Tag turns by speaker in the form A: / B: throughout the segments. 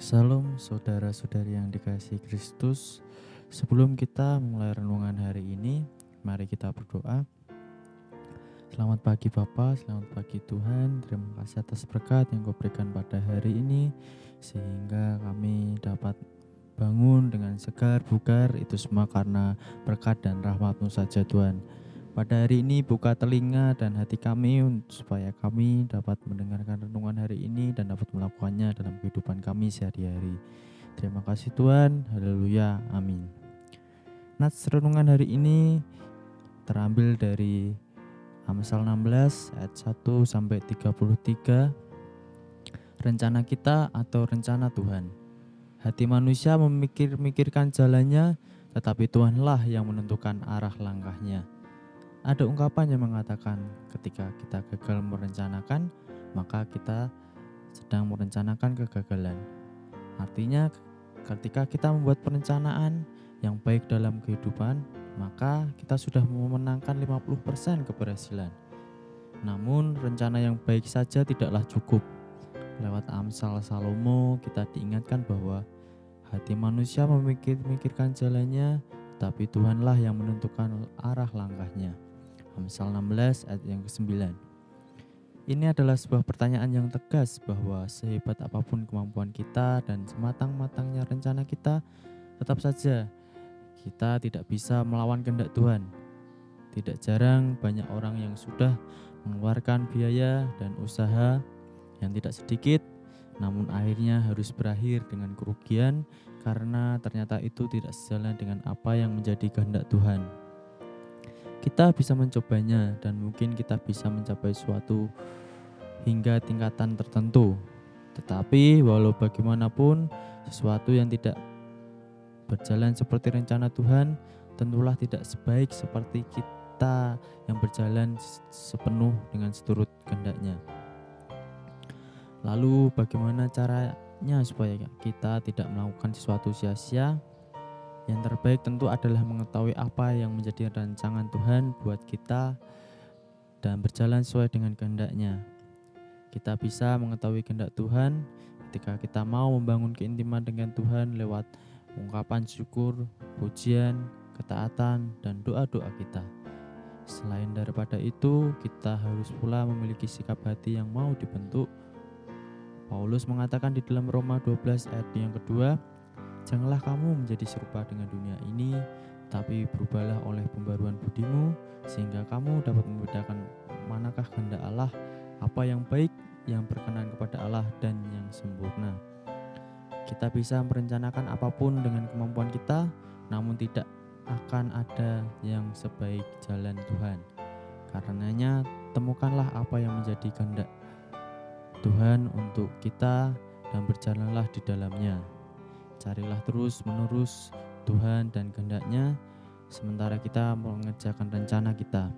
A: Salam saudara-saudari yang dikasih Kristus. Sebelum kita mulai renungan hari ini, mari kita berdoa. Selamat pagi Bapak, selamat pagi Tuhan. Terima kasih atas berkat yang kau berikan pada hari ini sehingga kami dapat bangun dengan segar, bugar. Itu semua karena berkat dan rahmatmu saja Tuhan. Pada hari ini buka telinga dan hati kami supaya kami dapat mendengarkan renungan hari ini dan dapat melakukannya dalam kehidupan kami sehari-hari. Terima kasih Tuhan. Haleluya. Amin. Nats renungan hari ini terambil dari Amsal 16 ayat 1 sampai 33. Rencana kita atau rencana Tuhan. Hati manusia memikir-mikirkan jalannya, tetapi Tuhanlah yang menentukan arah langkahnya. Ada ungkapan yang mengatakan ketika kita gagal merencanakan, maka kita sedang merencanakan kegagalan. Artinya ketika kita membuat perencanaan yang baik dalam kehidupan, maka kita sudah memenangkan 50% keberhasilan. Namun rencana yang baik saja tidaklah cukup. Lewat Amsal Salomo kita diingatkan bahwa hati manusia memikir-mikirkan jalannya, tapi Tuhanlah yang menentukan arah langkahnya. Amsal 16 ayat yang ke-9. Ini adalah sebuah pertanyaan yang tegas bahwa sehebat apa pun kemampuan kita dan sematang-matangnya rencana kita, tetap saja kita tidak bisa melawan kehendak Tuhan. Tidak jarang banyak orang yang sudah mengeluarkan biaya dan usaha yang tidak sedikit, namun akhirnya harus berakhir dengan kerugian karena ternyata itu tidak sejalan dengan apa yang menjadi kehendak Tuhan kita bisa mencobanya dan mungkin kita bisa mencapai suatu hingga tingkatan tertentu. Tetapi walau bagaimanapun sesuatu yang tidak berjalan seperti rencana Tuhan tentulah tidak sebaik seperti kita yang berjalan sepenuh dengan seturut kehendaknya. Lalu bagaimana caranya supaya kita tidak melakukan sesuatu sia-sia? Yang terbaik tentu adalah mengetahui apa yang menjadi rancangan Tuhan buat kita dan berjalan sesuai dengan kehendaknya. Kita bisa mengetahui kehendak Tuhan ketika kita mau membangun keintiman dengan Tuhan lewat ungkapan syukur, pujian, ketaatan, dan doa-doa kita. Selain daripada itu, kita harus pula memiliki sikap hati yang mau dibentuk. Paulus mengatakan di dalam Roma 12 ayat yang kedua, Janganlah kamu menjadi serupa dengan dunia ini, tapi berubahlah oleh pembaruan budimu, sehingga kamu dapat membedakan manakah kehendak Allah, apa yang baik, yang berkenan kepada Allah, dan yang sempurna. Kita bisa merencanakan apa pun dengan kemampuan kita, namun tidak akan ada yang sebaik jalan Tuhan. Karenanya, temukanlah apa yang menjadi kehendak Tuhan untuk kita dan berjalanlah di dalamnya. Carilah terus menerus Tuhan dan kehendaknya sementara kita mengerjakan rencana kita.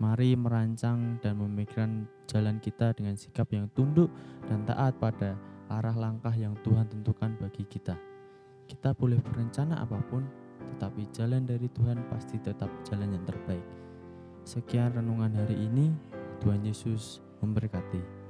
A: Mari merancang dan memikirkan jalan kita dengan sikap yang tunduk dan taat pada arah langkah yang Tuhan tentukan bagi kita. Kita boleh berencana apa pun, tetapi jalan dari Tuhan pasti tetap jalan yang terbaik. Sekian renungan hari ini. Tuhan Yesus memberkati.